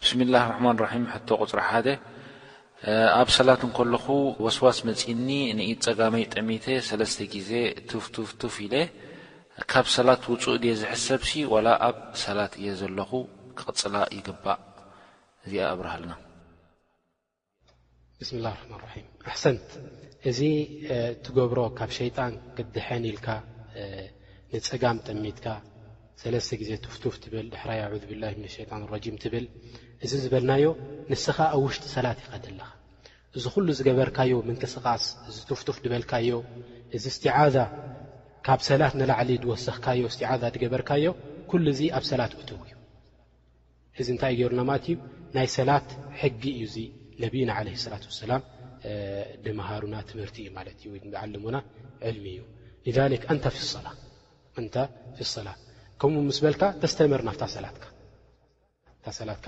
ብስሚላህ ራሕማን ራሒም ሕቶ ቁፅሪ ሓደ ኣብ ሰላት እንከለኹ ወስዋስ መፂኒ ንኢድ ፀጋመይ ጠሚተ ሰለስተ ግዜ ቱፍ ቱፍ ቱፍ ኢለ ካብ ሰላት ውፁእ ድየ ዝሕሰብሲ ዋላ ኣብ ሰላት እየ ዘለኹ ክቕፅላ ይግባእ እዚኣ ኣብርሃልና። ብስም ላ ርሕማን ራሒም ኣሕሰንት እዚ ትገብሮ ካብ ሸይጣን ክትድሐን ኢልካ ንፀጋም ጠሚትካ ሰለስተ ግዜ ትፍቱፍ ትብል ድሕራይ ኣዑዝ ብላ ም ሸጣን ረጂም ትብል እዚ ዝበልናዮ ንስኻ ኣብ ውሽጢ ሰላት ኢኻ ዘለኻ እዚ ኩሉ ዝገበርካዮ ምንቅስቃስ እዚ ትፍቱፍ ድበልካዮ እዚ እስትዓዛ ካብ ሰላት ንላዕሊ ዝወሰኽካዮ እስትዓዛ ድገበርካዮ ኩሉ እዚ ኣብ ሰላት እትው እዩ እዚ እንታይ ገይሩና ማለት እዩ ናይ ሰላት ሕጊ እዩ እዚ ነብይና ዓለ ሰላት ወሰላም ድመሃሩና ትምህርቲ እዩ ማለት እዩ ወይ ዓልሙና ዕልሚ እዩ ሊክ ኣንታ ፍሰላ ሰላ ከምኡ ምስ በልካ ተስተምር ናፍታ ሰላትካ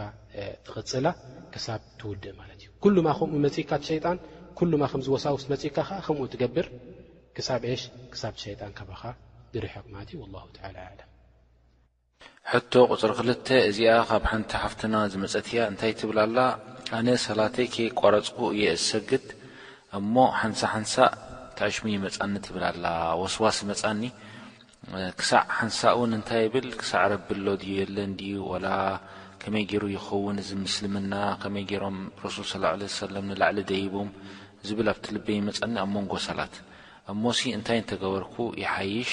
ትቕፅላ ክሳብ ትውድእ ማለት እዩ ኩሉማ ከምኡ መፅካ ሸጣን ኩሉማ ከምዚ ወሳውስ መፅካ ከ ከምኡ ትገብር ክሳብ ሽ ክሳብ ሸጣን ካባኻ ድርሕቕ ማለት እዩ ላ ለም ሕቶ ቁጽሪ ክልተ እዚኣ ካብ ሓንቲ ሓፍትና ዝመጸት እያ እንታይ ትብል ኣላ ኣነ ሰላተይ ከይቋረጽኩ እየ ዝሰግድ እሞ ሓንሳ ሓንሳእ ትዕሽሚ ይመጻኒ ትብል ኣላ ወስዋስ ይመጻኒ ክሳዕ ሓንሳእ ውን እንታይ ይብል ክሳዕ ረቢ ኣሎ ድዩ የለን ድዩ ወላ ከመይ ጌሩ ይኸውን እዚ ምስልምና ከመይ ጌሮም ረሱል ሰለላሁ ዓለይሂ ወሰለም ንላዕሊ ደይቦም ዝብል ኣብቲ ልበይ ይመጻኒ ኣብ መንጎ ሰላት እሞሲ እንታይ እንተገበርኩ ይሓይሽ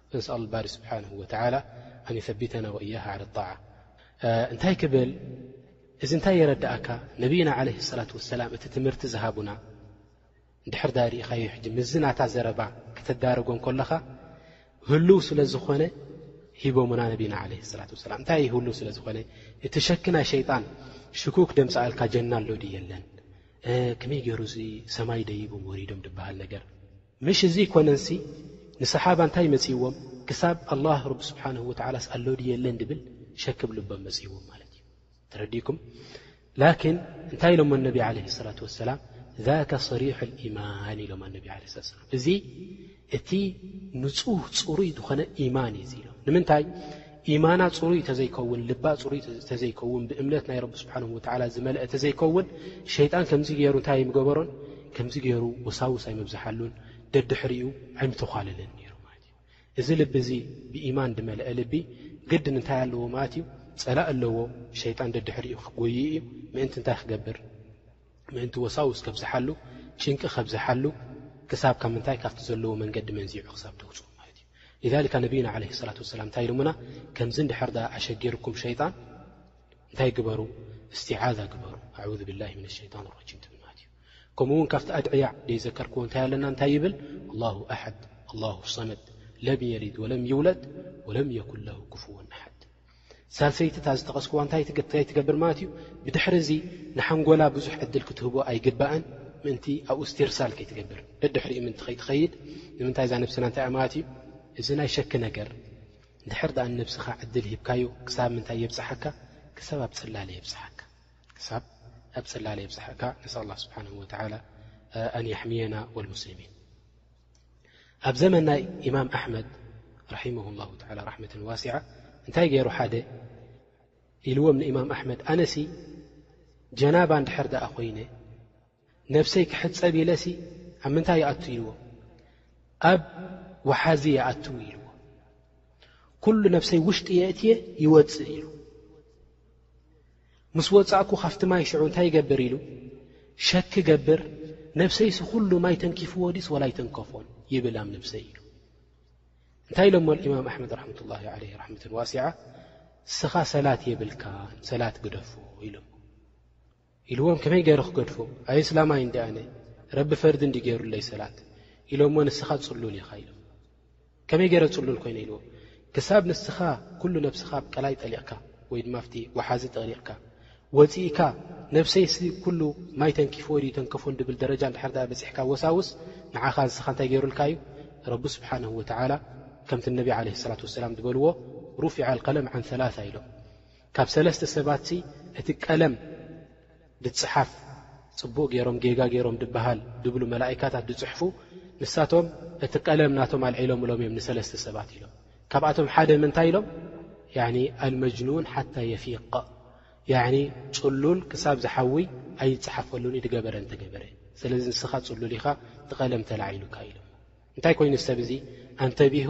ነስኣሉ ኣልባሪ ስብሓን ወተላ ኣን ዩሰቢተና ወእያሃ ዓለ ጣዓ እንታይ ክብል እዚ እንታይ የረዳእካ ነብይና ዓለ ሰላት ወሰላም እቲ ትምህርቲ ዝሃቡና ንድሕር ዳይርኢኻዮ ሕጂ ምዝ ናታ ዘረባ ክተዳርጎ ከለኻ ህልው ስለ ዝኾነ ሂቦምና ነብና ዓለ ሰላት ወሰላም እንታይ ህል ስለ ዝኾነ እቲ ሸኪ ናይ ሸይጣን ሽኩክ ደምፃኣልካ ጀና ኣሎ ድ የለን ከመይ ገይሩ እዚ ሰማይ ደይቦም ወሪዶም ድበሃል ነገር ምሽ እዚ ኣይኮነንሲ ንሰሓባ እንታይ መጺእዎም ክሳብ ኣላህ ረቢ ስብሓን ወተዓላስ ኣሎ ድዩ የለን ድብል ሸክ ብ ልቦም መጺእዎም ማለት እዩ ተረዲኩም ላኪን እንታይ ኢሎሞ ኣነቢ ዓለ ሰላት ወሰላም ዛከ ሰሪሕ ልኢማን ኢሎም ኣነቢ ለ ላ ሰላም እዚ እቲ ንጹህ ጽሩይ ዝኾነ ኢማን እዩ ዚ ኢሎም ንምንታይ ኢማና ጽሩይ ተዘይከውን ልባ ጽሩይ ተዘይከውን ብእምነት ናይ ረቢ ስብሓነሁ ወተዓላ ዝመልኣ ተዘይከውን ሸይጣን ከምዚ ገይሩ እንታይ ኣይምገበሮን ከምዚ ገይሩ ወሳውስ ኣይመብዝሓሉን ደድሕሪኡ ኣይምተዃለለን ነይሩ ማለት እዩ እዚ ልቢ እዚ ብኢማን ድመልአ ልቢ ግድን እንታይ ኣለዎ ማለት እዩ ጸላእ ኣለዎ ሸይጣን ደድሕሪኡ ክጎይእ እዩ ምእንቲ እንታይ ክገብር ምእንቲ ወሳውስ ከብዝሓሉ ጭንቂ ከብዝሓሉ ክሳብ ካብ ምንታይ ካብቲ ዘለዎ መንገዲ መንዚዑ ክሳብ ደውጽኡ ማለት እዩ ሊዛሊካ ነቢዩና ዓለይሂ ሰላት ወሰላም እንታይ ኢሎሙና ከምዚ እንድሕር ድኣ ኣሸጊርኩም ሸይጣን እንታይ ግበሩ እስቲዓዛ ግበሩ ኣዑዙ ብላሂ ሚነ ሸይጣን ረጂም ትብል ማለት እዩ ከምኡ እውን ካብቲ ኣድዕያ ደይዘከርክዎ እንታይ ኣለና እንታይ ይብል ኣላሁ ኣሓድ ኣላሁ ሰመድ ለም የሊድ ወለም ይውለድ ወለም የኩን ለሁ ክፍወን ኣሓድ ሳልሰይቲ እታ ዝጠቐስክዋ እንታይ ትገብር ማለት እዩ፣ ብድሕሪ እዚ ንሓንጎላ ብዙሕ ዕድል ክትህቦ ኣይግባእን፣ ምእንቲ ኣብኡ ስቲርሳል ከይትገብር፣ ደድሕሪኡ ምእንቲ ከይትኸይድ፣ ንምንታይ እዛ ነብስና እንታይ እያ ማለት እዩ፣ እዚ ናይ ሸኪ ነገር እንድሕር ድኣ ንነብስኻ ዕድል ሂብካዮ ክሳብ ምንታይ የብጽሓካ፣ ክሳብ ኣብ ጽላለ የብጽሓካ፣ ክሳብ ኣብ ጽላለ የብጽሓካ፣ ነስኣል ላህ ስብሓነሁ ወተዓላ ኣን የሕምየና ወልሙስሊሚን። ኣብ ዘመን ናይ ኢማም ኣሕመድ ራሒመሁ ላሁ ተላ ራሕመትን ዋስዓ እንታይ ገይሩ ሓደ ኢልዎም ንእማም ኣሕመድ ኣነሲ ጀናባ እንድሕር ድኣ ኮይነ ነብሰይ ክሕፀብ ኢለሲ ኣብ ምንታይ ይኣቱ ኢልዎ ኣብ ውሓዚ ይኣት ኢልዎ ኩሉ ነብሰይ ውሽጢ የእትየ ይወፅእ ኢሉ ምስ ወጻእኩ ካብቲ ማይ ሽዑ እንታይ ይገብር ኢሉ ሸክ ገብር ነብሰይሲ ኩሉ ማይ ተንኪፍዎ ዲስ ወላ ኣይተንከፎን ይብል ኣብ ነብሰይ ኢሉ እንታይ ኢሎሞ ኢማም ኣሕመድ ራሕመة ላ ለ ራመት ዋሲዓ ንስኻ ሰላት የብልካ ሰላት ግደፎ ኢሎ ኢልዎም ከመይ ገይረ ክገድፎ ኣይ እስላማይ እንዲ ኣነ ረቢ ፈርዲ እንዲ ገይሩለይ ሰላት ኢሎሞ ንስኻ ፅሉል ኢኻ ኢሎ ከመይ ገይረ ጽሉል ኮይነ ኢልዎ ክሳብ ንስኻ ኩሉ ነብስኻ ኣብ ቀላይ ጠሊቕካ ወይ ድማ ኣብቲ ወሓዚ ጠሊቕካ ወጺእካ ነብሰይሲ ኩሉ ማይ ተንኪፉ ወይ ተንከፎ ድብል ደረጃ ንድሕር ዳኣ በጺሕካ ወሳውስ ንዓኻ ንስኻ እንታይ ገይሩልካ እዩ ረቢ ስብሓንሁ ወተዓላ ከምቲ እነቢ ዓለ ሰላት ወሰላም ዝበልዎ ሩፊዓ ቀለም ዓን ሰላሳ ኢሎም ካብ ሰለስተ ሰባትሲ እቲ ቀለም ድጽሓፍ ጽቡቅ ጌሮም ጌጋ ጌሮም ድበሃል ድብሉ መላኢካታት ድጽሕፉ ንሳቶም እቲ ቀለም ናቶም ኣልዒሎምሎም እዮም ንሰለስተ ሰባት ኢሎም ካብኣቶም ሓደ ምንታይ ኢሎም ያኒ ኣልመጅኑን ሓታ የፊቅ ያኒ ጽሉል ክሳብ ዝሓዊ ኣይጽሓፈሉን እዩ ድገበረ እንተገበረ ስለዚ ንስኻ ጽሉል ኢኻ እቲ ቀለም ተላዒሉካ ኢሎሞ እንታይ ኮይኑ ሰብ እዚ ኣንተቢሁ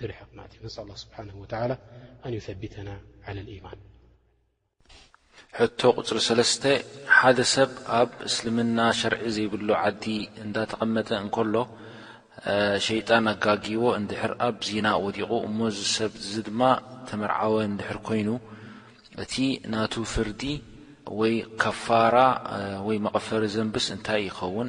ድርሕቕናት እዩ ነስኣል ላህ ስብሓነሁ ወተዓላ ኣን ዩሰቢተና ዓለል ኢማን። ሕቶ ቁፅሪ ሰለስተ፣ ሓደ ሰብ ኣብ እስልምና ሸርዒ ዘይብሉ ዓዲ እንዳተቐመጠ እንከሎ ሸይጣን ኣጋግይዎ እንድሕር ኣብ ዚና ወዲቑ እሞ እዚ ሰብ እዚ ድማ ተመርዓወ እንድሕር ኮይኑ እቲ ናቱ ፍርዲ ወይ ከፋራ ወይ መቐፈሪ ዘንብስ እንታይ ይኸውን?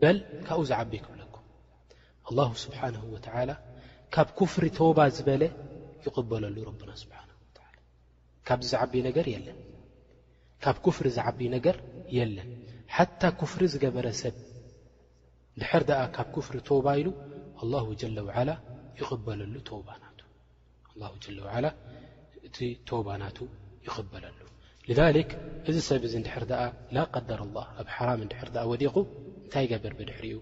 በል ካብኡ ዝዓቢ ክብለኩም ኣላሁ ስብሓን ወተላ ካብ ኩፍሪ ተባ ዝበለ ይቕበለሉ ረብና ስብሓን ወላ ካብዚ ዝዓቢ ነገር የለን ካብ ኩፍሪ ዝዓቢ ነገር የለን ሓታ ኩፍሪ ዝገበረ ሰብ ድሕር ደኣ ካብ ኩፍሪ ተባ ኢሉ ኣላሁ ጀለ ወዓላ ይቕበለሉ ተባ ናቱ ኣላሁ ጀለ ዋዓላ እቲ ቶባ ናቱ ይቕበለሉ ልዛሊክ እዚ ሰብ እዚ እንድሕር ደኣ ላ ቀደር ላህ ኣብ ሓራም እንድሕር ደኣ ወዲቑ እንታይ ይገብር ብድሕሪኡ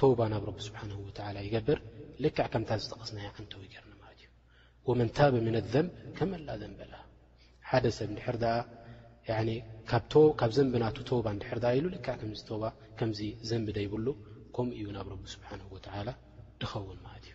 ቶባ ናብ ረቢ ስብሓን ወተዓላ ይገብር ልክዕ ከምታ ዝጠቐስናዮ ዓንተዊ ገርኒ ማለት እዩ ወመን ታበ ምነ ዘንብ ከመላ ዘንበላ ሓደ ሰብ እንድሕር ደኣ ካብ ዘንቢ ናቱ ቶባ እንድሕር ደኣ ኢሉ ልክዕ ከምዚ ቶባ ከምዚ ዘንቢ ዘይብሉ ከምኡ እዩ ናብ ረቢ ስብሓን ወተዓላ ድኸውን ማለት እዩ